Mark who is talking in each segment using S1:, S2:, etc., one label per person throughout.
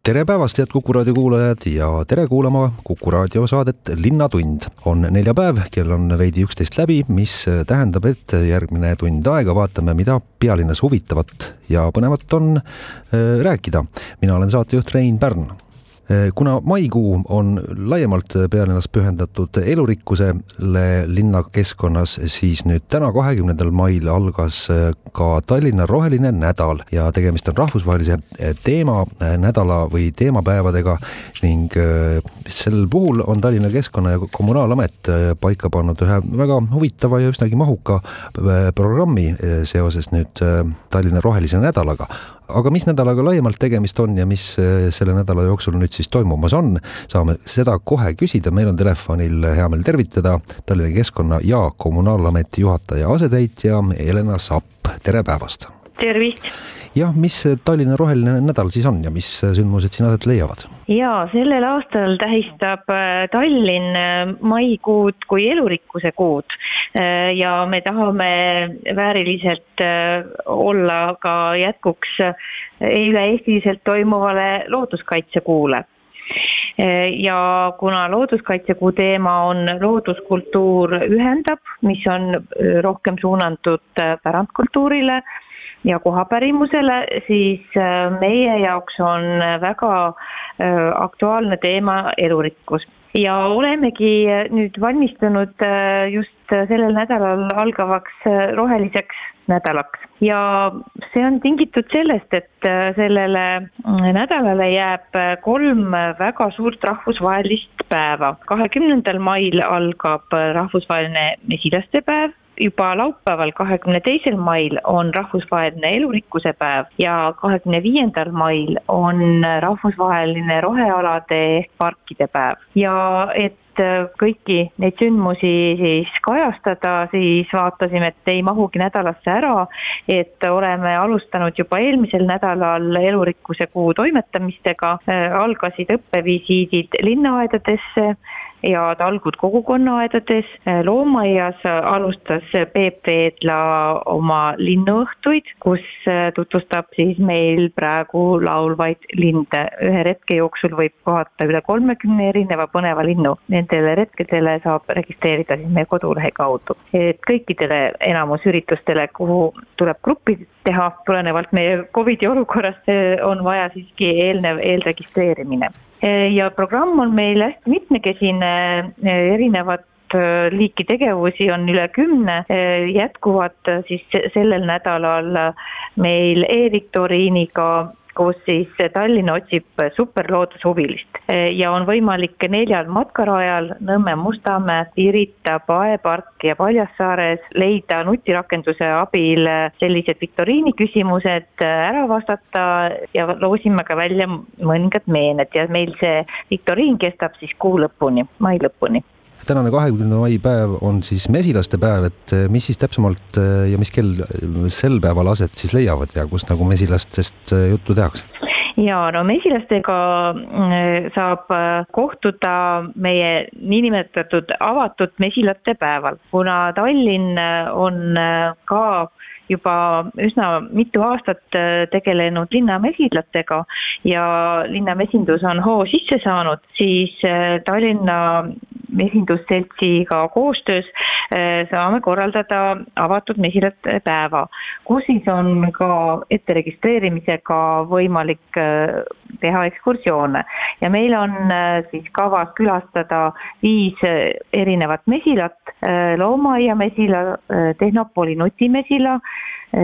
S1: Tere päevast, head Kuku raadio kuulajad ja tere kuulama Kuku raadio saadet Linnatund. on neljapäev, kell on veidi üksteist läbi, mis tähendab, et järgmine tund aega vaatame, mida pealinnas huvitavat ja põnevat on äh, rääkida. mina olen saatejuht Rein Pärn kuna maikuu on laiemalt pealinnas pühendatud elurikkusele linnakeskkonnas, siis nüüd täna, kahekümnendal mail algas eh, ka Tallinna roheline nädal ja tegemist on rahvusvahelise eh, teemanädala või teemapäevadega ning sel puhul on Tallinna Keskkonna ja Kommunaalamet paika pannud ühe väga huvitava ja üsnagi mahuka programmi seoses nüüd Tallinna rohelise nädalaga aga mis nädalaga laiemalt tegemist on ja mis äh, selle nädala jooksul nüüd siis toimumas on, saame seda kohe küsida, meil on telefonil hea meel tervitada Tallinna Keskkonna ja Kommunaalameti juhataja asetäitja Helena Sapp, tere päevast!
S2: tervist!
S1: Jah, mis Tallinna roheline nädal siis on ja mis sündmused siin aset leiavad?
S2: jaa, sellel aastal tähistab äh, Tallinn äh, maikuud kui elurikkuse kuud äh, ja me tahame vääriliselt olla ka jätkuks üle-eestiliselt toimuvale looduskaitsekuule ja kuna looduskaitsekuu teema on looduskultuur ühendab, mis on rohkem suunatud pärandkultuurile ja kohapärimusele, siis äh, meie jaoks on väga äh, aktuaalne teema elurikkus ja olemegi äh, nüüd valmistunud just sellel nädalal algavaks roheliseks nädalaks ja see on tingitud sellest, et sellele nädalale jääb kolm väga suurt rahvusvahelist päeva. kahekümnendal mail algab rahvusvaheline mesilaste päev, juba laupäeval, kahekümne teisel mail on rahvusvaheline elurikkuse päev ja kahekümne viiendal mail on rahvusvaheline rohealade ehk parkide päev. Ja et kõiki neid sündmusi siis kajastada, siis vaatasime, et ei mahugi nädalasse ära, et oleme alustanud juba eelmisel nädalal elurikkuse kuu toimetamistega, algasid õppevisiidid linnaaedadesse ja talgud kogukonnaaedades. loomaaias alustas Peep Veedla oma linnuõhtuid, kus tutvustab siis meil praegu laulvaid linde. ühe retke jooksul võib kohata üle kolmekümne erineva põneva linnu. Nendele retkedele saab registreerida siis meie kodulehe kaudu. et kõikidele enamusüritustele, kuhu tuleb gruppi teha, tulenevalt meie Covidi olukorrast, on vaja siiski eelnev eelregistreerimine. Ja programm on meil hästi mitmekesine, erinevat äh, liiki tegevusi on üle kümne, äh, jätkuvad siis sellel nädalal meil e-viktoriiniga kus siis Tallinn otsib superloodushuvilist. Ja on võimalik neljal matkarajal Nõmme, Mustamäe, Pirita, Pae park ja Paljassaares leida nutirakenduse abil sellised viktoriini küsimused ära vastata ja loosime ka välja mõningad meened. Ja meil see viktoriin kestab siis kuu lõpuni, mai lõpuni
S1: tänane kahekümne mai päev on siis mesilaste päev, et eh, mis siis täpsemalt eh, ja mis kell sel päeval aset siis leiavad ja kus nagu mesilastest eh, juttu tehakse?
S2: ja no mesilastega saab kohtuda meie niinimetatud avatud mesilate päeval, kuna Tallinn on ka juba üsna mitu aastat äh, tegelenud linnamesidlatega ja linnamesindus on hoo sisse saanud, siis äh, Tallinna mesindusseltsiga koostöös äh, saame korraldada avatud mesilate päeva, kus siis on ka etteregistreerimisega võimalik teha ekskursioone. Ja meil on siis kavas külastada viis erinevat mesilat, loomaaia mesila, Tehnopoli nutimesila,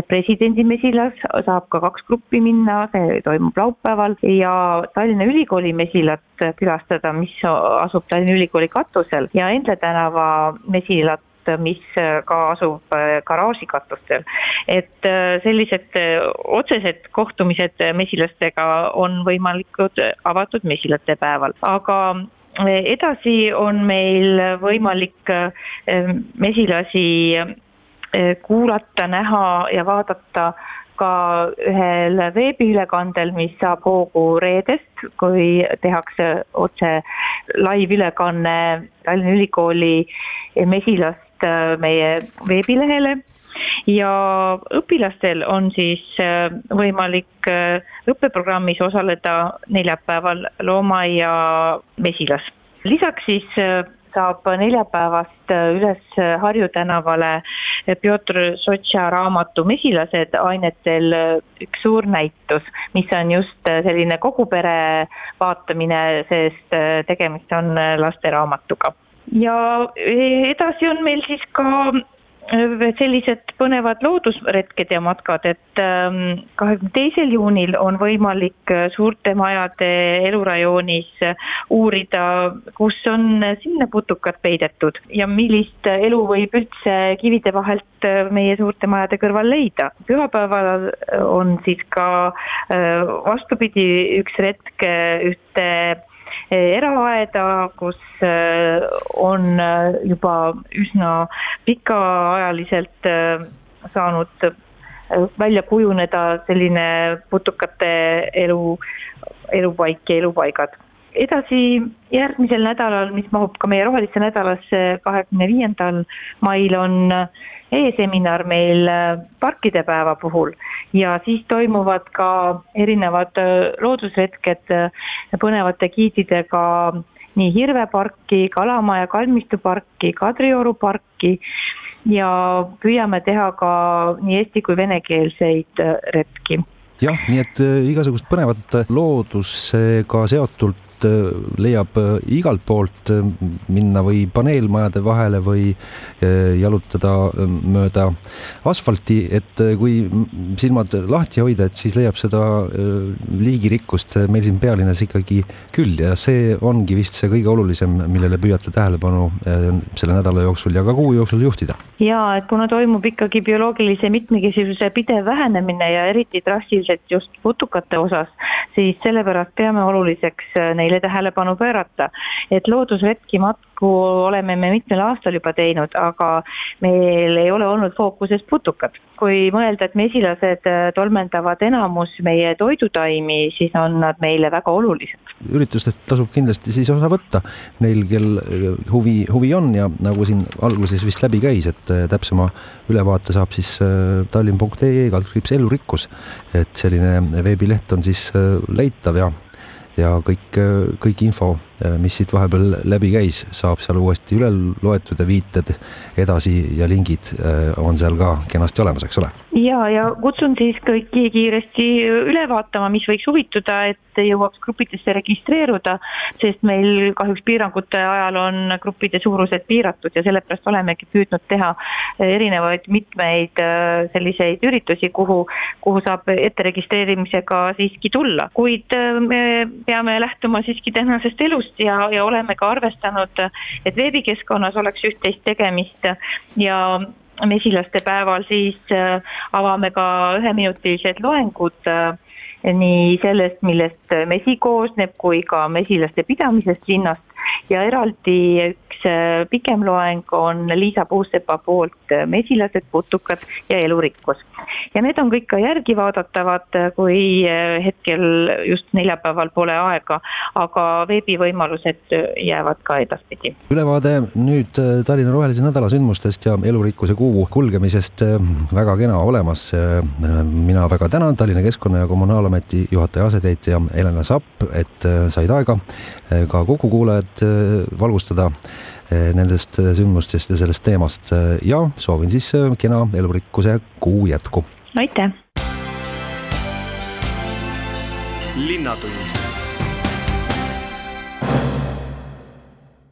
S2: presidendi mesilas saab ka kaks gruppi minna, see toimub laupäeval. Ja Tallinna Ülikooli mesilat külastada, mis asub Tallinna Ülikooli katusel. Ja Endle tänava mesilat mis ka asub garaaži katustel. et sellised otsesed kohtumised mesilastega on võimalikud avatud mesilate päeval, aga edasi on meil võimalik mesilasi Eh, kuulata, näha ja vaadata ka ühel veebiülekandel, mis saab hoogu reedest, kui tehakse otse laivülekanne Tallinna Ülikooli mesilast äh, meie veebilehele ja õpilastel on siis äh, võimalik õppeprogrammis osaleda neljapäeval loomaaia mesilas. lisaks siis saab neljapäevast üles Harju tänavale Pjotr Sotša raamatu Mesilased ainetel üks suur näitus, mis on just selline kogu pere vaatamine, sest tegemist on lasteraamatuga. ja edasi on meil siis ka sellised põnevad loodusretked ja matkad, et ähm, kahekümne teisel juunil on võimalik äh, suurte majade elurajoonis uurida, kus on sinneputukad peidetud ja millist elu võib üldse kivide vahelt äh, meie suurte majade kõrval leida. pühapäeval on siis ka äh, vastupidi üks retk ühte eraaeda, kus äh, on äh, juba üsna pikaajaliselt äh, saanud välja kujuneda selline putukate elu, elupaik ja elupaigad. Edasi järgmisel nädalal, mis mahub ka meie rohelisse nädalasse, kahekümne viiendal mail on e-seminar meil parkide päeva puhul. Ja siis toimuvad ka erinevad äh, loodusretked äh, põnevate giididega nii Hirve parki, Kalamaja kalmistuparki, Kadrioru parki. Ja püüame teha ka nii eesti kui venekeelseid äh, retki.
S1: Jah, nii et igasugust põnevat loodusega seotult Äh, leiab äh, igalt poolt äh, minna või paneelmajade vahele või jalutada mööda asfalti, et kui silmad lahti hoida, et siis leiab seda liigirikkust meil siin pealinnas ikkagi küll ja see ongi vist see kõige olulisem, millele püüate tähelepanu selle nädala jooksul ja ka kuu jooksul juhtida.
S2: ja et kuna toimub ikkagi bioloogilise mitmekesisuse pidev vähenemine ja eriti drastiliselt just putukate osas, siis sellepärast peame oluliseks neile tähelepanu pöörata. et loodusretki matku oleme me mitmel aastal juba teinud, aga meil ei ole olnud fookuses putukad. kui mõelda, et mesilased äh, tolmeldavad enamus meie toidutaimi, siis on nad meile väga olulised.
S1: üritustest tasub kindlasti siis osa võtta, neil, kel äh, huvi, huvi on ja nagu siin alguses vist läbi käis, et äh, täpsema ülevaate saab siis tallinn.ee kaldkriips elurikkus, et selline veebileht on siis leitav ja ja kõik, kõik info, mis siit vahepeal läbi käis, saab seal uuesti üle loetud ja viited edasi ja lingid äh, on seal ka kenasti olemas, eks ole?
S2: ja, ja kutsun siis kõiki kiiresti üle vaatama, mis võiks huvituda, et jõuaks gruppidesse registreeruda, sest meil kahjuks piirangute ajal on gruppide suurused piiratud ja sellepärast olemegi püüdnud teha erinevaid mitmeid äh, selliseid üritusi, kuhu, kuhu saab etteregistreerimisega siiski tulla, kuid äh, me peame lähtuma siiski tänasest elust ja, ja oleme ka arvestanud, et veebikeskkonnas oleks üht-teist tegemist. Ja mesilaste päeval siis äh, avame ka üheminutilised loengud äh, nii sellest, millest mesi koosneb, kui ka mesilaste pidamisest linnast. Ja eraldi üks äh, pikem loeng on Liisa Puusepa poolt Mesilased, putukad ja elurikkus. ja need on kõik ka järgi vaadatavad, kui hetkel just neljapäeval pole aega, aga veebivõimalused jäävad ka edaspidi.
S1: ülevaade nüüd äh, Tallinna Rohelise Nädala sündmustest ja elurikkuse kuu kulgemisest äh, väga kena olemas. Äh, mina väga tänan Tallinna Keskkonna ja Kommunaalameti juhataja asetäitja Helena Sapp, et said aega ka Kuku kuulajad valgustada nendest sündmustest ja sellest teemast ja soovin siis kena elurikkuse kuu jätku.
S2: aitäh.
S1: linnatund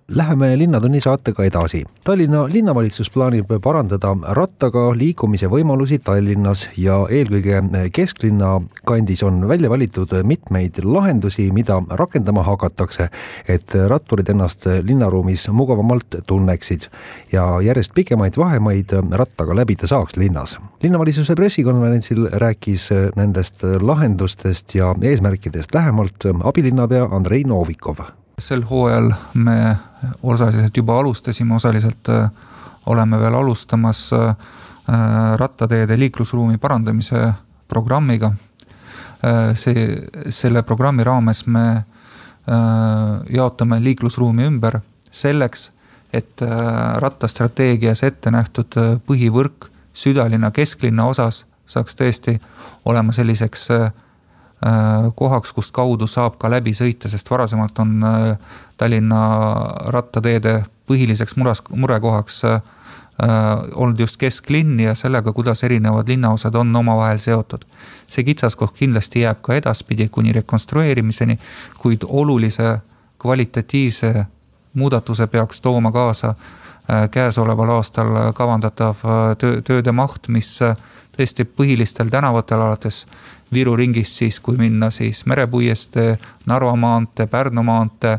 S1: Läheme Linnatunni saatega edasi. Tallinna linnavalitsus plaanib parandada rattaga liikumise võimalusi Tallinnas ja eelkõige kesklinna kandis on välja valitud mitmeid lahendusi, mida rakendama hakatakse, et ratturid ennast linnaruumis mugavamalt tunneksid ja järjest pikemaid vahemaid rattaga läbida saaks linnas. linnavalitsuse pressikonverentsil rääkis nendest lahendustest ja eesmärkidest lähemalt abilinnapea Andrei Novikov
S3: sel hooajal me osaliselt juba alustasime, osaliselt äh, oleme veel alustamas äh, rattateede liiklusruumi parandamise programmiga. see, selle programmi raames me jaotame liiklusruumi ümber selleks, et rattastrateegias ette nähtud põhivõrk südalinna, kesklinna osas saaks tõesti olema selliseks äh, äh, kohaks, kust kaudu saab ka läbi sõita, sest varasemalt on äh, Tallinna rattateede põhiliseks muras, murekohaks olnud just kesklinn ja sellega, kuidas erinevad linnaosad on omavahel seotud. see kitsaskoht kindlasti jääb ka edaspidi kuni rekonstrueerimiseni, kuid olulise kvalitatiivse muudatuse peaks tooma kaasa käesoleval aastal kavandatav töö, tööde maht, mis tõesti põhilistel tänavatel alates Viru ringist siis, kui minna siis Merepuiestee, Narva maantee, Pärnu maantee.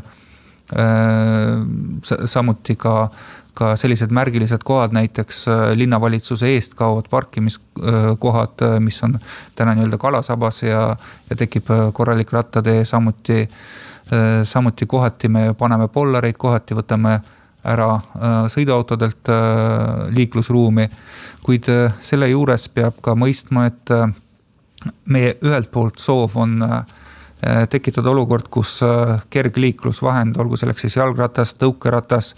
S3: Äh, samuti ka, ka sellised märgilised kohad, näiteks äh, linnavalitsuse eest kaovad parkimiskohad, äh, mis on täna nii-öelda kalasabas ja, ja tekib korralik rattatee, samuti, samuti kohati me paneme pollareid, kohati võtame ära äh, sõiduautodelt äh, liiklusruumi. kuid äh, selle juures peab ka mõistma, et meie ühelt poolt soov on tekitada olukord, kus kergliiklusvahend, olgu selleks siis jalgratas, tõukeratas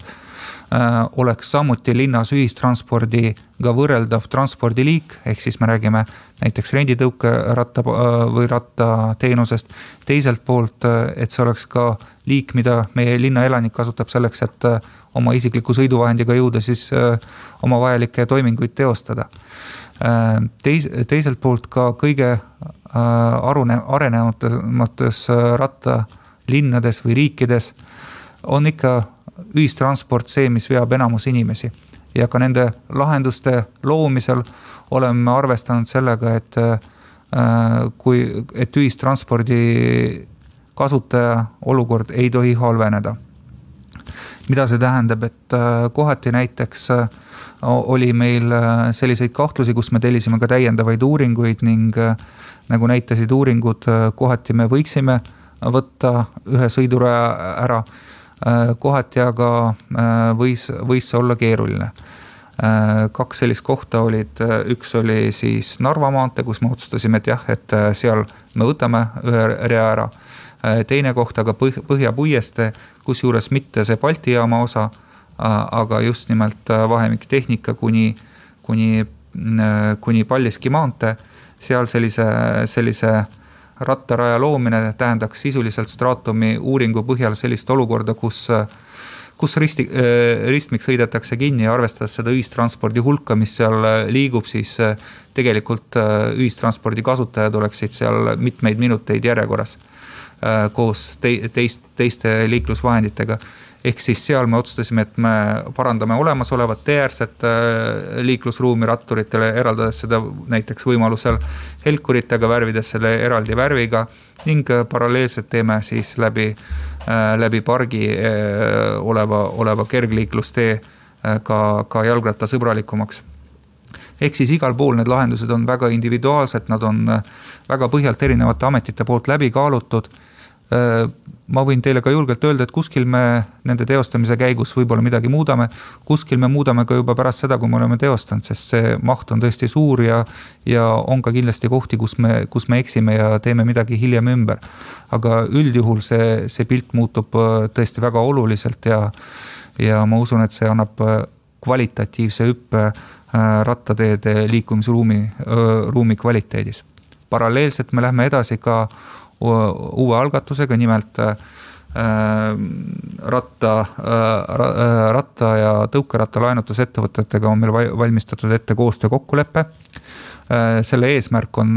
S3: oleks samuti linnas ühistranspordiga võrreldav transpordiliik, ehk siis me räägime näiteks renditõukeratta äh, või rattateenusest. teiselt poolt, äh, et see oleks ka liik, mida meie linna elanik kasutab selleks, et oma isikliku sõiduvahendiga jõuda siis oma vajalikke toiminguid teostada. Teis-, teiselt poolt ka kõige arune-, arenenumates rattalinnades või riikides on ikka ühistransport see, mis veab enamus inimesi. ja ka nende lahenduste loomisel oleme arvestanud sellega, et äh, kui, et ühistranspordi kasutaja olukord ei tohi halveneda. mida see tähendab, et äh, kohati näiteks äh, oli meil selliseid kahtlusi, kus me tellisime ka täiendavaid uuringuid ning nagu näitasid uuringud, kohati me võiksime võtta ühe sõiduraja ära kohati aga äh, võis, võis see olla keeruline. Äh, kaks sellist kohta olid, üks oli siis Narva maantee, kus me otsustasime, et jah, et seal me võtame ühe rea ära. teine koht aga Põh-, Põhja-Puiestee, kusjuures mitte see Balti jaama osa, aga just nimelt vahemik Tehnika kuni, kuni, kuni Paldiski maantee. seal sellise, sellise rattaraja loomine tähendaks sisuliselt Stratumi uuringu põhjal sellist olukorda, kus kus risti, ristmik sõidetakse kinni ja arvestades seda ühistranspordi hulka, mis seal liigub, siis tegelikult ühistranspordi kasutajad oleksid seal mitmeid minuteid järjekorras koos te, teist, teiste liiklusvahenditega ehk siis seal me otsustasime, et me parandame olemasolevat teeäärset äh, liiklusruumi ratturitele, eraldades seda näiteks võimalusel helkuritega, värvides selle eraldi värviga. ning äh, paralleelselt teeme siis läbi, äh, läbi pargi oleva, oleva kergliiklustee ka, ka jalgrattasõbralikumaks ehk siis igal pool need lahendused on väga individuaalsed, nad on väga põhjalt erinevate ametite poolt läbi kaalutud ma võin teile ka julgelt öelda, et kuskil me nende teostamise käigus võib-olla midagi muudame, kuskil me muudame ka juba pärast seda, kui me oleme teostanud, sest see maht on tõesti suur ja, ja on ka kindlasti kohti, kus me, kus me eksime ja teeme midagi hiljem ümber. aga üldjuhul see, see pilt muutub äh, tõesti väga oluliselt ja, ja ma usun, et see annab äh, kvalitatiivse hüppe rattateede liikumisruumi, ruumi kvaliteedis. paralleelselt me lähme edasi ka uue algatusega, nimelt äh, ratta, äh, ratta ja tõukeratta laenutusettevõtetega on meil valmistatud ette koostöökokkulepe. Äh, selle eesmärk on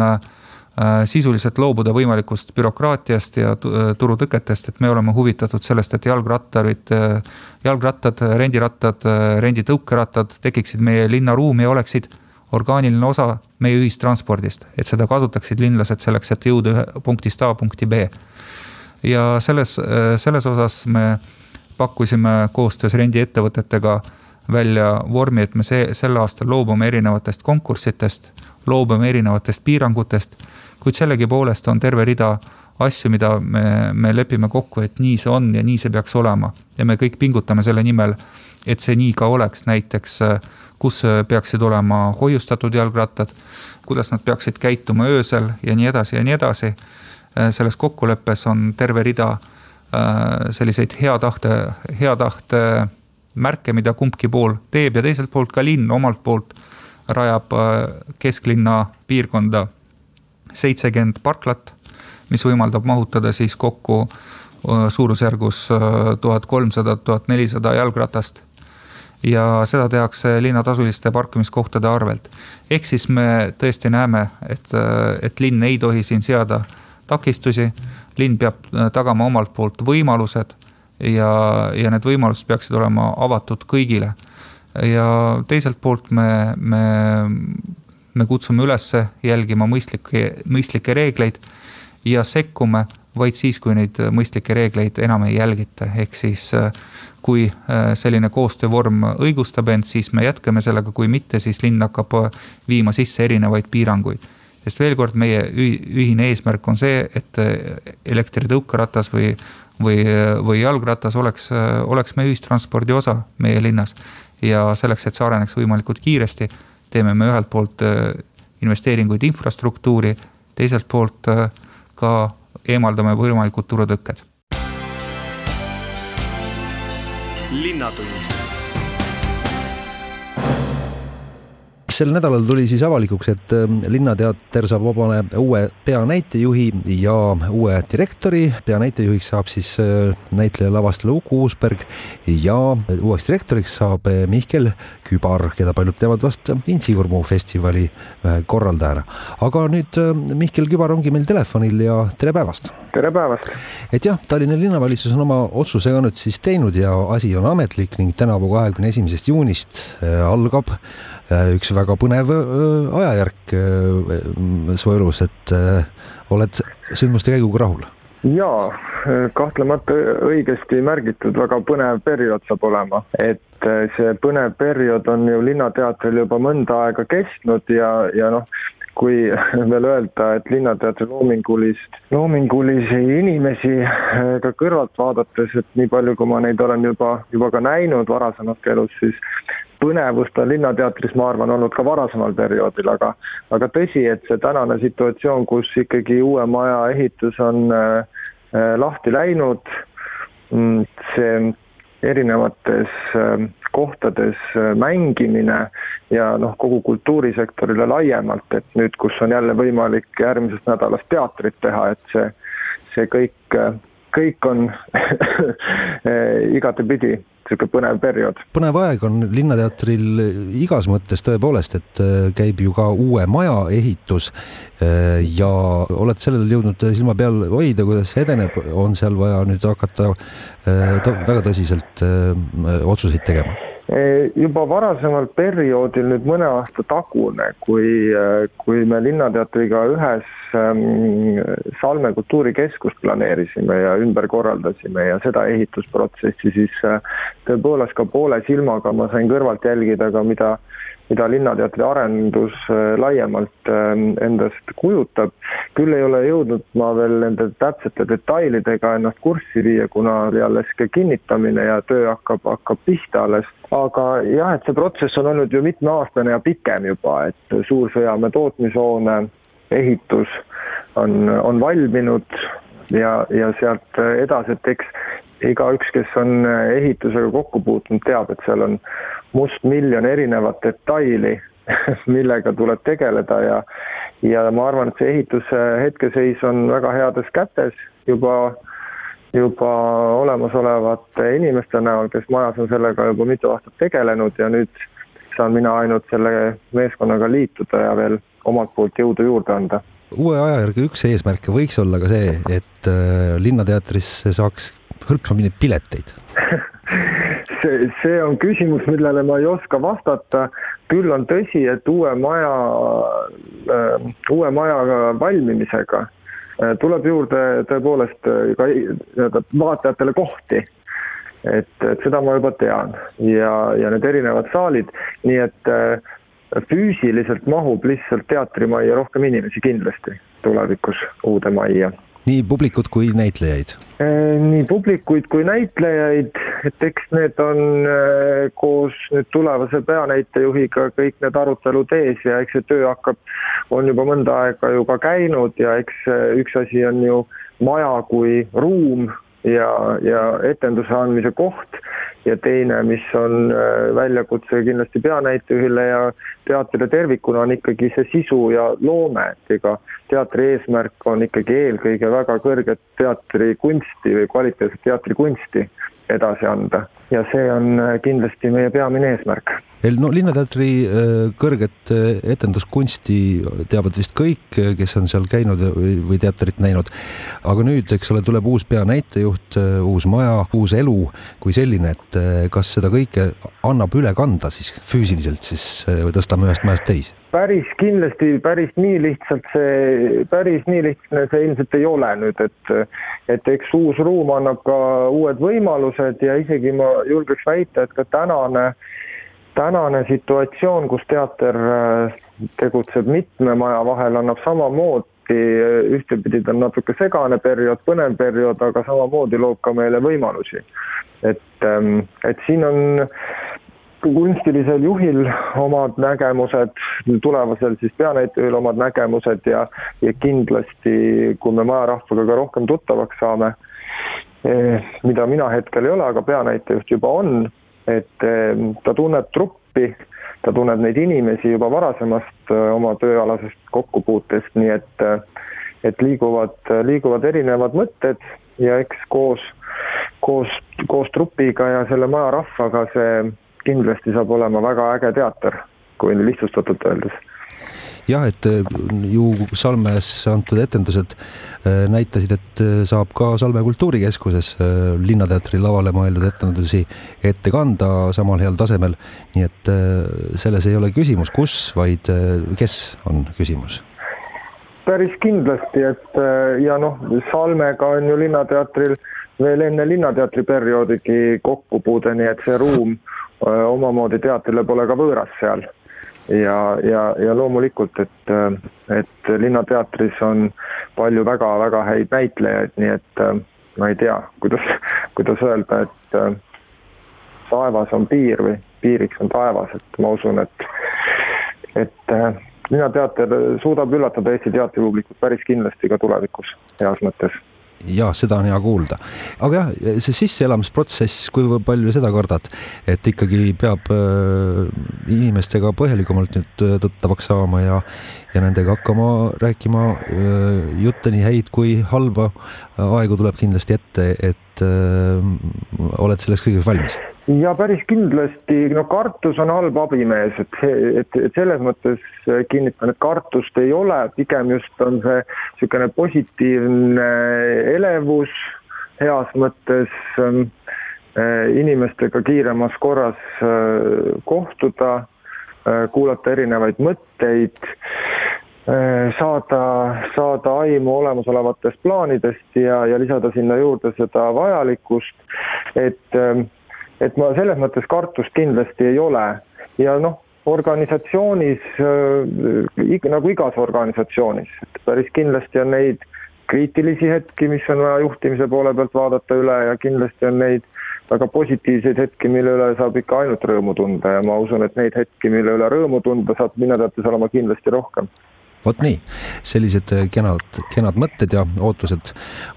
S3: sisuliselt loobuda võimalikust bürokraatiast ja turutõketest, et me oleme huvitatud sellest, et jalgrattarid, jalgrattad, rendirattad, renditõukerattad tekiksid meie linnaruumi ja oleksid orgaaniline osa meie ühistranspordist, et seda kasutaksid linlased selleks, et jõuda ühe punktist A punkti B. ja selles, selles osas me pakkusime koostöös rendiettevõtetega välja vormi, et me see, sel aastal loobume erinevatest konkurssidest, loobume erinevatest piirangutest, kuid sellegipoolest on terve rida asju, mida me, me lepime kokku, et nii see on ja nii see peaks olema. ja me kõik pingutame selle nimel, et see nii ka oleks, näiteks kus peaksid olema hoiustatud jalgrattad, kuidas nad peaksid käituma öösel ja nii edasi ja nii edasi. selles kokkuleppes on terve rida selliseid hea tahte, hea tahte märke, mida kumbki pool teeb ja teiselt poolt ka linn omalt poolt rajab kesklinna piirkonda seitsekümmend parklat mis võimaldab mahutada siis kokku suurusjärgus tuhat kolmsada, tuhat nelisada jalgratast. ja seda tehakse linnatasuliste parkimiskohtade arvelt. ehk siis me tõesti näeme, et, et linn ei tohi siin seada takistusi, linn peab tagama omalt poolt võimalused ja, ja need võimalused peaksid olema avatud kõigile. ja teiselt poolt me, me, me kutsume üles jälgima mõistlikke, mõistlikke reegleid ja sekkume vaid siis, kui neid mõistlikke reegleid enam ei järgita, ehk siis äh, kui äh, selline koostöövorm õigustab end, siis me jätkame sellega, kui mitte, siis linn hakkab äh, viima sisse erinevaid piiranguid. sest veel kord, meie ühine eesmärk on see, et elektritõukeratas või, või, või jalgratas oleks, oleks meie ühistranspordi osa meie linnas. ja selleks, et see areneks võimalikult kiiresti, teeme me ühelt poolt investeeringuid infrastruktuuri, teiselt poolt äh, ka eemaldame võimalikud turutõkked.
S1: linnatund sel nädalal tuli siis avalikuks, et ähm, Linnateater saab vabale uue peanäitejuhi ja uue direktori. peanäitejuhiks saab siis äh, näitleja lavastaja Uku Uusberg ja uueks direktoriks saab äh, Mihkel Kübar, keda paljud teavad vast Intsikurmu festivali äh, korraldajana. aga nüüd Mihkel Kübar ongi meil telefonil ja tere päevast.
S4: tere päevast.
S1: et jah, Tallinna linnavalitsus on oma otsuse ka nüüd siis teinud ja asi on ametlik ning tänavu kahekümne esimesest juunist algab Äh, üks väga põnev äh, ajajärk äh, su elus, et oled sündmuste käiguga rahul?
S4: jaa, kahtlemata õigesti märgitud, väga põnev periood saab olema, et see põnev periood on ju Linnateatril juba mõnda aega kestnud ja, ja noh, kui veel öelda, et Linnateatri loomingulist, loomingulisi inimesi ka kõrvalt vaadates, et nii palju, kui ma neid olen juba, juba ka näinud varasemas elus, siis põnevust on Linnateatris, ma arvan, olnud ka varasemal perioodil, aga aga tõsi, et see tänane situatsioon, kus ikkagi uue maja ehitus on äh, äh lahti läinud, mm, see erinevates äh, kohtades mängimine ja noh, kogu kultuurisektorile laiemalt, et nüüd, kus on jälle võimalik järgmisest nädalast teatrit teha, et see, see kõik, kõik on igatepidi niisugune põnev periood.
S1: põnev aeg on Linnateatril igas mõttes tõepoolest, et äh, käib ju ka uue maja ehitus äh, ja oled sellele jõudnud silma peal hoida, kuidas edeneb, on seal vaja nüüd hakata väga tõsiselt otsuseid tegema?
S4: Juba varasemal perioodil, nüüd mõne aasta tagune, kui, kui me Linnateatriga ühes Ähm, Salme kultuurikeskust planeerisime ja ümber korraldasime ja seda ehitusprotsessi, siis äh, tõepoolest ka poole silmaga ma sain kõrvalt jälgida ka, mida, mida Linnateatri arendus äh, laiemalt ähm, endast kujutab. küll ei ole jõudnud ma veel nende täpsete detailidega ennast kurssi viia, kuna oli alles ka kinnitamine ja töö hakkab, hakkab pihta alles. aga jah, et see protsess on olnud ju mitmeaastane ja pikem juba, et Suur-Sõjamäe tootmishoone ehitus on, on valminud ja, ja sealt edasi, et eks igaüks, kes on ehitusega kokku puutunud, teab, et seal on mustmiljon erinevat detaili, millega tuleb tegeleda ja ja ma arvan, et see ehituse hetkeseis on väga heades kätes juba, juba olemasolevate inimeste näol, kes majas on sellega juba mitu aastat tegelenud ja nüüd saan mina ainult selle meeskonnaga liituda ja veel omalt poolt jõudu juurde anda.
S1: Uue aja järgi üks eesmärke võiks olla ka see, et äh, Linnateatrisse saaks hõlpsamini pileteid
S4: see, see on küsimus, millele ma ei oska vastata. küll on tõsi, et uue maja äh,, uue maja valmimisega äh, tuleb juurde tõepoolest äh, ka nii-öelda vaatajatele kohti. et, et seda ma juba tean ja, ja need erinevad saalid, nii et äh, füüsiliselt mahub lihtsalt teatrimajja rohkem inimesi kindlasti tulevikus uude majja
S1: nii publikut kui näitlejaid?
S4: nii publikuid kui näitlejaid, et eks need on koos nüüd tulevase peanäitejuhiga kõik need arutelud ees ja eks see töö hakkab, on juba mõnda aega ju ka käinud ja eks üks asi on ju maja kui ruum ja, ja etenduse andmise koht ja teine, mis on äh, väljakutse kindlasti peanäitejuhile ja teatrile tervikuna, on ikkagi see sisu ja loome, et ega teatri eesmärk on ikkagi eelkõige väga kõrget teatrikunsti või kvaliteetset teatrikunsti edasi anda. Ja see on äh, kindlasti meie peamine eesmärk
S1: no Linnateatri äh, kõrget äh, etenduskunsti teavad vist kõik, kes on seal käinud või teatrit näinud. aga nüüd, eks ole, tuleb uus peanäitejuht, uus maja, uus elu kui selline, et kas seda kõike annab üle kanda siis füüsiliselt siis või tõstame ühest majast teise?
S4: päris kindlasti, päris nii lihtsalt see, päris nii lihtne see ilmselt ei ole nüüd, et et eks uus ruum annab ka uued võimalused ja isegi ma julgeks väita, et ka tänane tänane situatsioon, kus teater äh, tegutseb mitme maja vahel, annab samamoodi, ühtepidi ta on natuke segane periood, põnev periood, aga samamoodi loob ka meile võimalusi. et, ähm, et siin on kunstilisel juhil omad nägemused, tulevasel siis peanäitejal omad nägemused ja, ja kindlasti, kui me majarahvaga ka rohkem tuttavaks saame, eh, mida mina hetkel ei ole, aga peanäitejuht juba on, et eh, ta tunneb truppi, ta tunneb neid inimesi juba varasemast oma tööalasest kokkupuutest, nii et et liiguvad, liiguvad erinevad mõtted ja eks koos, koos, koos trupiga ja selle maja rahvaga see kindlasti saab olema väga äge teater, kui lihtsustatult öeldes.
S1: Jah, et ju Salmes antud etendused äh, näitasid, et äh, saab ka Salme Kultuurikeskuses Linnateatri lavale mõeldud etendusi ette kanda samal heal tasemel. nii et selles ei ole küsimus, kus, vaid kes on küsimus
S4: päris kindlasti, et ja noh, Salmega on ju Linnateatril veel enne Linnateatri perioodigi kokkupuude, nii et see ruum omamoodi teatrile pole ka võõras seal. Ja, ja, ja loomulikult, et, et Linnateatris on palju väga-väga häid näitlejaid, nii et ma ei tea, kuidas, kuidas öelda, et taevas on piir või piiriks on taevas, et ma usun, et, et Linnateater suudab üllatada Eesti teatripublikut päris kindlasti ka tulevikus, heas mõttes
S1: ja seda on hea kuulda. aga jah, see sisseelamisprotsess, kui palju seda kardad, et ikkagi peab äh, inimestega põhjalikumalt nüüd äh, tuttavaks saama ja ja nendega hakkama rääkima äh, jutte nii häid kui halba. aegu tuleb kindlasti ette, et oled selleks kõigeks valmis
S4: ja päris kindlasti, no kartus on halb abimees, et et, et selles mõttes kinnitan, et kartust ei ole, pigem just on see niisugune positiivne elevus heas mõttes äh, inimestega kiiremas korras äh, kohtuda äh,, kuulata erinevaid mõtteid saada, saada aimu olemasolevatest plaanidest ja, ja lisada sinna juurde seda vajalikkust, et äh, et ma selles mõttes kartust kindlasti ei ole. Ja noh, organisatsioonis äh, nagu igas organisatsioonis, et päris kindlasti on neid kriitilisi hetki, mis on vaja juhtimise poole pealt vaadata üle ja kindlasti on neid väga positiivseid hetki, mille üle saab ikka ainult rõõmu tunda. Ja ma usun, et neid hetki, mille üle rõõmu tunda, saab Linnateatris olema kindlasti rohkem.
S1: Vot nii, sellised kenad, kenad mõtted ja ootused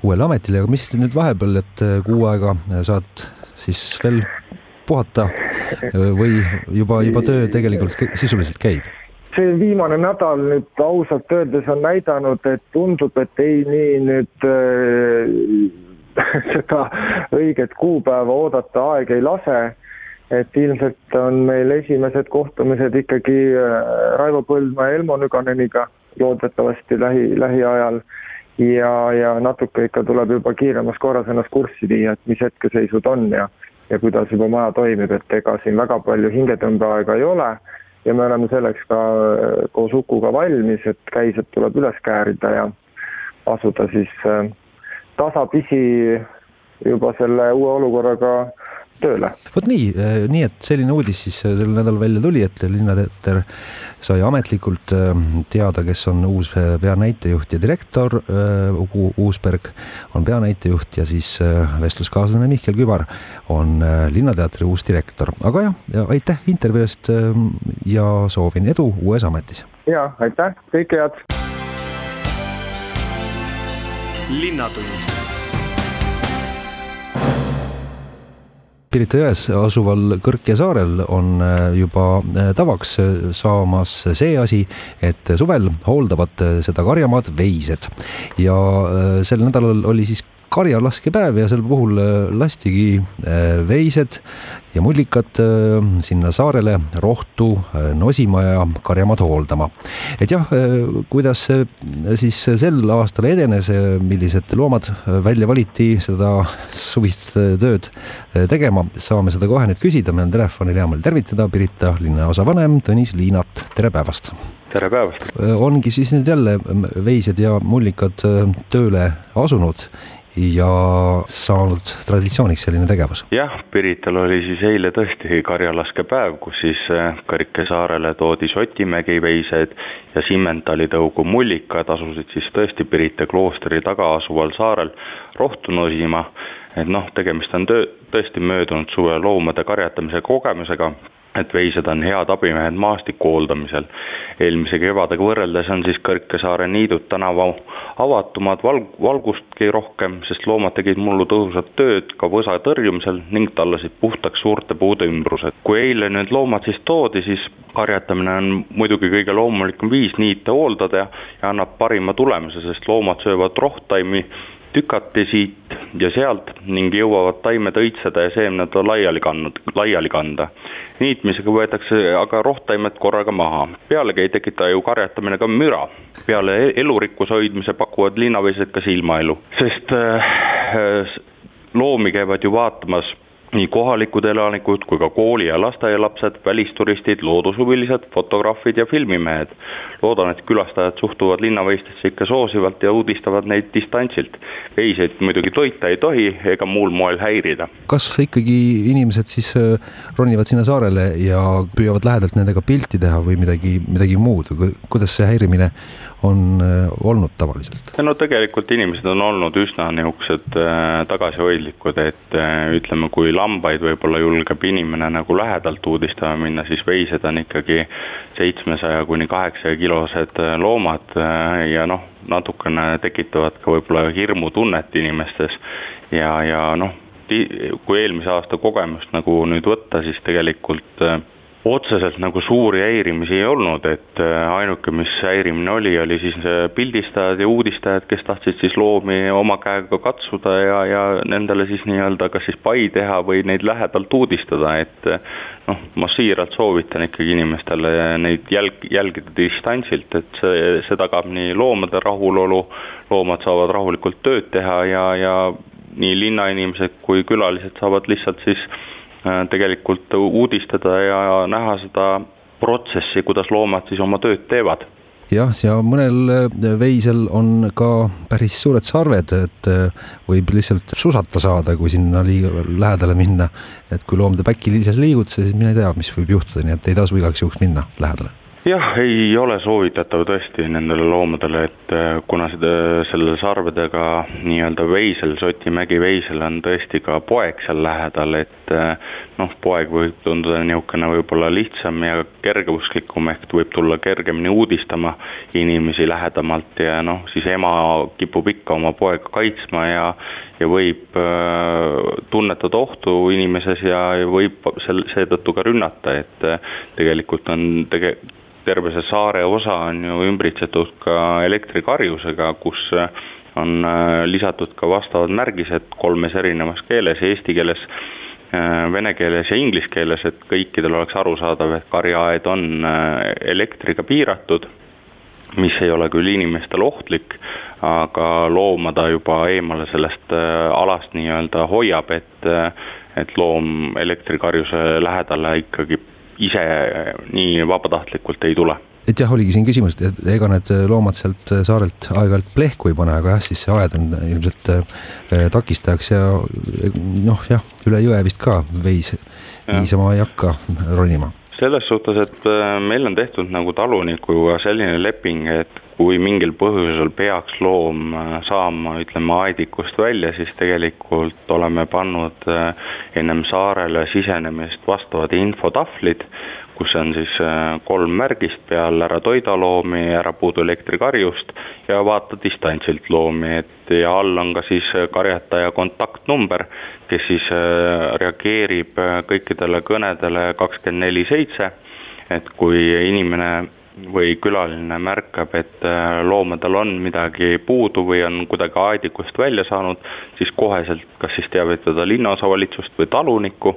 S1: uuele ametile, aga mis nüüd vahepeal, et kuu aega saad siis veel puhata või juba, juba töö tegelikult sisuliselt käib?
S4: see viimane nädal nüüd ausalt öeldes on näidanud, et tundub, et ei nii nüüd äh, seda õiget kuupäeva oodata aeg ei lase. et ilmselt on meil esimesed kohtumised ikkagi äh, Raivo Põldmaa ja Elmo Nüganeniga loodetavasti lähi, lähiajal ja, ja natuke ikka tuleb juba kiiremas korras ennast kurssi viia, et mis hetkeseisud on ja ja kuidas juba maja toimib, et ega siin väga palju hingetõmbeaega ei ole. Ja me oleme selleks ka äh, koos Ukuga valmis, et käised tuleb üles käärida ja asuda siis äh, tasapisi juba selle uue olukorraga tööle.
S1: vot nii, nii et selline uudis siis sel nädalal välja tuli, et Linnateater sai ametlikult teada, kes on uus peanäitejuht ja direktor. Ugu Uusberg on peanäitejuht ja siis vestluskaaslane Mihkel Kübar on Linnateatri uus direktor. aga jah, ja aitäh intervjuu eest ja soovin edu uues ametis.
S4: ja aitäh, kõike head.
S5: linnatund
S1: Pirita jões asuval Kõrkja saarel on äh, juba äh, tavaks äh, saamas see asi, et suvel hooldavad seda karjamaad veised. Ja sel nädalal oli siis karjalaskepäev ja sel puhul äh, lastigi äh, veised ja mullikad äh, sinna saarele rohtu nosima ja karjamaad hooldama. et jah, kuidas see siis sel aastal edenes, millised loomad välja valiti seda suvist tööd tegema, saame seda kohe nüüd küsida, meil on telefonil hea meel tervitada Pirita linnaosavanem Tõnis Liinat, tere päevast!
S6: tere päevast!
S1: ongi siis nüüd jälle veised ja mullikad tööle asunud ja saanud traditsiooniks selline tegevus?
S6: jah, Pirital oli siis eile tõesti karjalaskepäev, kus siis äh, Kõrike saarele toodi Sotimägi veised ja Simmentali tõugu mullikad asusid siis tõesti Pirita kloostri taga asuval saarel rohtu nosima. et noh, tegemist on töö, tõesti möödunud suve loomade karjatamise kogemusega et veised on head abimehed maastiku hooldamisel. eelmise kevadega võrreldes on siis Kõrkesaare niidud tänavu avatumad, valg-, valgustki rohkem, sest loomad tegid mullu tõhusat tööd ka võsa tõrjumisel ning tallasid puhtaks suurte puude ümbrused. kui eile nüüd loomad siis toodi, siis karjatamine on muidugi kõige loomulikum viis niite hooldada ja, ja annab parima tulemuse, sest loomad söövad rohttaimi tükati siit ja sealt ning jõuavad taimed õitseda ja seemned laiali kandnud, laiali kanda. niitmisega võetakse aga rohtaimed korraga maha. pealegi ei tekita ju karjatamine ka müra. peale e-, elurikkuse hoidmise pakuvad linnaveised ka silmaelu, sest äh, loomi käivad ju vaatamas nii kohalikud elanikud kui ka kooli- ja lasteaialapsed, välisturistid, loodushuvilised, fotograafid ja filmimehed. loodan, et külastajad suhtuvad linnaveistesse ikka soosivalt ja uudistavad neid distantsilt. veiseid muidugi toita ei tohi ega muul moel häirida.
S1: kas ikkagi inimesed siis äh, ronivad sinna saarele ja püüavad lähedalt nendega pilti teha või midagi, midagi muud, kuidas see häirimine on äh, olnud tavaliselt?
S6: no tegelikult inimesed on olnud üsna niisugused äh, tagasihoidlikud, et äh, ütleme, kui lambaid võib-olla julgeb inimene nagu lähedalt uudistama minna, siis veised on ikkagi seitsmesaja kuni kaheksasaja kilosed loomad ja noh, natukene tekitavad ka võib-olla hirmutunnet inimestes ja, ja noh, kui eelmise aasta kogemust nagu nüüd võtta, siis tegelikult otseselt nagu suuri häirimisi ei olnud, et äh, ainuke, mis häirimine oli, oli siis pildistajad ja uudistajad, kes tahtsid siis loomi oma käega katsuda ja, ja nendele siis nii-öelda kas siis pai teha või neid lähedalt uudistada, et äh, noh, ma siiralt soovitan ikkagi inimestele neid jälg, jälgida distantsilt, et see, see tagab nii loomade rahulolu, loomad saavad rahulikult tööd teha ja, ja nii linnainimesed kui külalised saavad lihtsalt siis Äh, tegelikult uudistada ja näha seda protsessi, kuidas loomad siis oma tööd teevad
S1: jah, ja mõnel äh, veisel on ka päris suured sarved, et äh, võib lihtsalt susata saada, kui sinna liiga lähedale minna. et kui loom teeb äkiliselt liigutuse, siis mine tea, mis võib juhtuda, nii et ei tasu igaks juhuks minna lähedale
S6: jah, ei ole soovitatav tõesti nendele loomadele, et äh, kuna seda, selle sarvedega nii-öelda veisel, Sotimägi veisel on tõesti ka poeg seal lähedal, et äh, noh, poeg võib tunduda niisugune võib-olla lihtsam ja kergeusklikum, ehk võib tulla kergemini uudistama inimesi lähedamalt ja noh, siis ema kipub ikka oma poega kaitsma ja ja võib äh, tunnetada ohtu inimeses ja võib sel-, seetõttu ka rünnata, et tegelikult on tege-, terve see saare osa on ju ümbritsetud ka elektrikarjusega, kus on äh, lisatud ka vastavad märgised kolmes erinevas keeles, eesti keeles, äh, vene keeles ja inglise keeles, et kõikidel oleks arusaadav, et karjaaed on äh, elektriga piiratud, mis ei ole küll inimestele ohtlik, aga looma ta juba eemale sellest alast nii-öelda hoiab, et et loom elektrikarjuse lähedale ikkagi ise nii vabatahtlikult ei tule.
S1: Et jah, oligi siin küsimus, et ega need loomad sealt saarelt aeg-ajalt plehku ei pane, aga jah, siis see aed on ilmselt äh, takistajaks ja noh, jah, üle jõe vist ka veis niisama ei hakka ronima.
S6: Selles suhtes, et äh, meil on tehtud nagu talunikuga selline leping, et kui mingil põhjusel peaks loom äh, saama, ütleme, aedikust välja, siis tegelikult oleme pannud äh, ennem saarele sisenemist vastavad infotahvlid, kus on siis kolm märgist peal, ära toida loomi, ära puudu elektrikarjust ja vaata distantsilt loomi, et ja all on ka siis karjataja kontaktnumber, kes siis reageerib kõikidele kõnedele kakskümmend neli seitse, et kui inimene või külaline märkab, et äh, loomadel on midagi puudu või on kuidagi aedikust välja saanud, siis koheselt kas siis teavitada linnaosavalitsust või talunikku,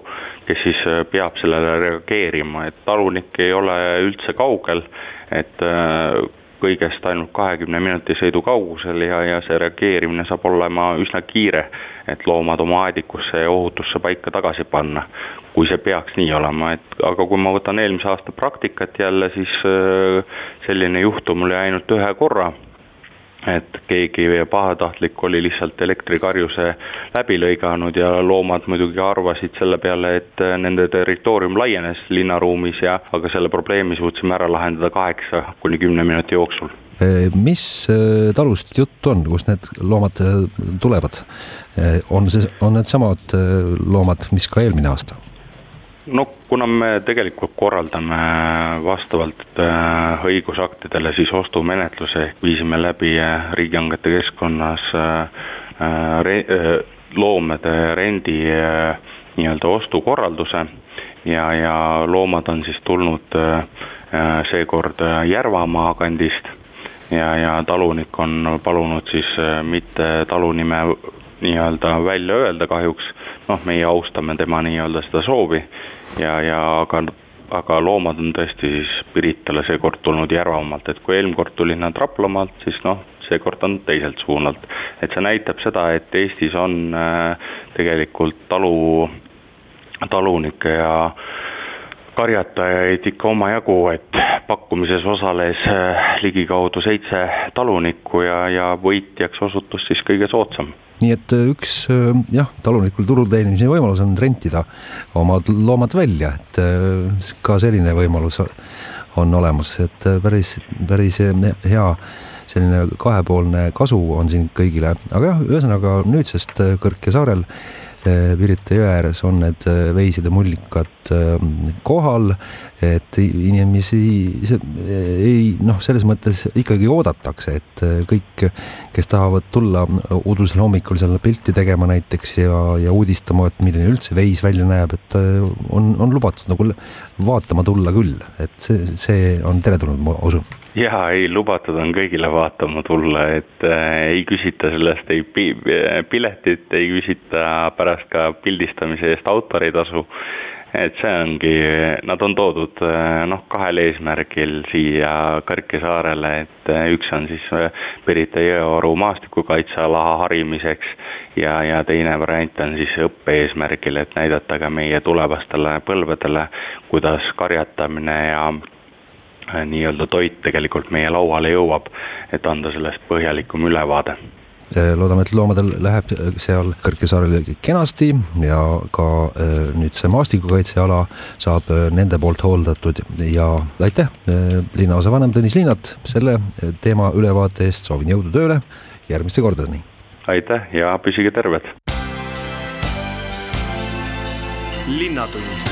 S6: kes siis äh, peab sellele reageerima, et talunik ei ole üldse kaugel, et äh, kõigest ainult kahekümne minuti sõidu kaugusel ja, ja see reageerimine saab olema üsna kiire, et loomad oma aedikusse ja ohutusse paika tagasi panna, kui see peaks nii olema, et aga kui ma võtan eelmise aasta praktikat jälle, siis äh, selline juhtum oli ainult ühe korra et keegi pahatahtlik oli lihtsalt elektrikarjuse läbi lõiganud ja loomad muidugi arvasid selle peale, et nende territoorium laienes linnaruumis ja, aga selle probleemi suutsime ära lahendada kaheksa kuni kümne minuti jooksul.
S1: mis äh, talust jutt on, kust need loomad äh, tulevad? Äh, on see, on needsamad loomad, mis ka eelmine aasta?
S6: No kuna me tegelikult korraldame vastavalt äh, õigusaktidele siis ostumenetluse ehk viisime läbi äh, riigihangete keskkonnas äh, re, loomade rendi nii-öelda ostukorralduse ja, ja loomad on siis tulnud seekord Järvamaa kandist ja, ja talunik on palunud siis mitte talunime nii-öelda välja öelda kahjuks, noh, meie austame tema nii-öelda seda soovi ja, ja aga, aga loomad on tõesti siis Piritale seekord tulnud Järvamaalt, et kui eelmine kord tulid nad Raplamaalt, siis noh, seekord on teiselt suunalt. et see näitab seda, et Eestis on äh, tegelikult talu, talunikke ja karjatajaid ikka omajagu, et pakkumises osales äh, ligikaudu seitse talunikku ja, ja võitjaks osutus siis kõige soodsam
S1: nii et äh, üks äh, jah, talunikul turul teenimise võimalus on rentida omad loomad välja, et äh, ka selline võimalus on olemas, et päris, päris hea selline kahepoolne kasu on siin kõigile, aga jah, ühesõnaga nüüdsest Kõrke saarel Pirita jõe ääres on need veisid ja mullikad kohal et inimesi ei noh, selles mõttes ikkagi oodatakse, et äh, kõik, kes tahavad tulla udusel hommikul seal pilti tegema näiteks ja, ja uudistama, et milline üldse veis välja näeb, et äh, on, on lubatud nagu vaatama tulla küll, et see, see on teretulnud, ma usun.
S6: ja ei, lubatud on kõigile vaatama tulla, et äh, ei küsita sellest ei pi piletit, ei küsita pärast ka pildistamise eest autoritasu et see ongi, nad on toodud eh, noh, kahel eesmärgil siia Kõrke saarele, et eh, üks on siis eh, Pirita jõeoru maastikukaitseala harimiseks ja, ja teine variant on siis õppe eesmärgil, et näidata ka meie tulevastele põlvedele, kuidas karjatamine ja nii-öelda toit tegelikult meie lauale jõuab, et anda sellest põhjalikum ülevaade
S1: loodame, et loomadel läheb seal Kõrgesaarel kenasti ja ka äh, nüüd see maastikukaitseala saab äh, nende poolt hooldatud ja aitäh, äh, linnaosavanem Tõnis Liinat selle teema ülevaate eest, soovin jõudu tööle, järgmiste kordadeni!
S6: aitäh ja püsige terved!
S5: linnatund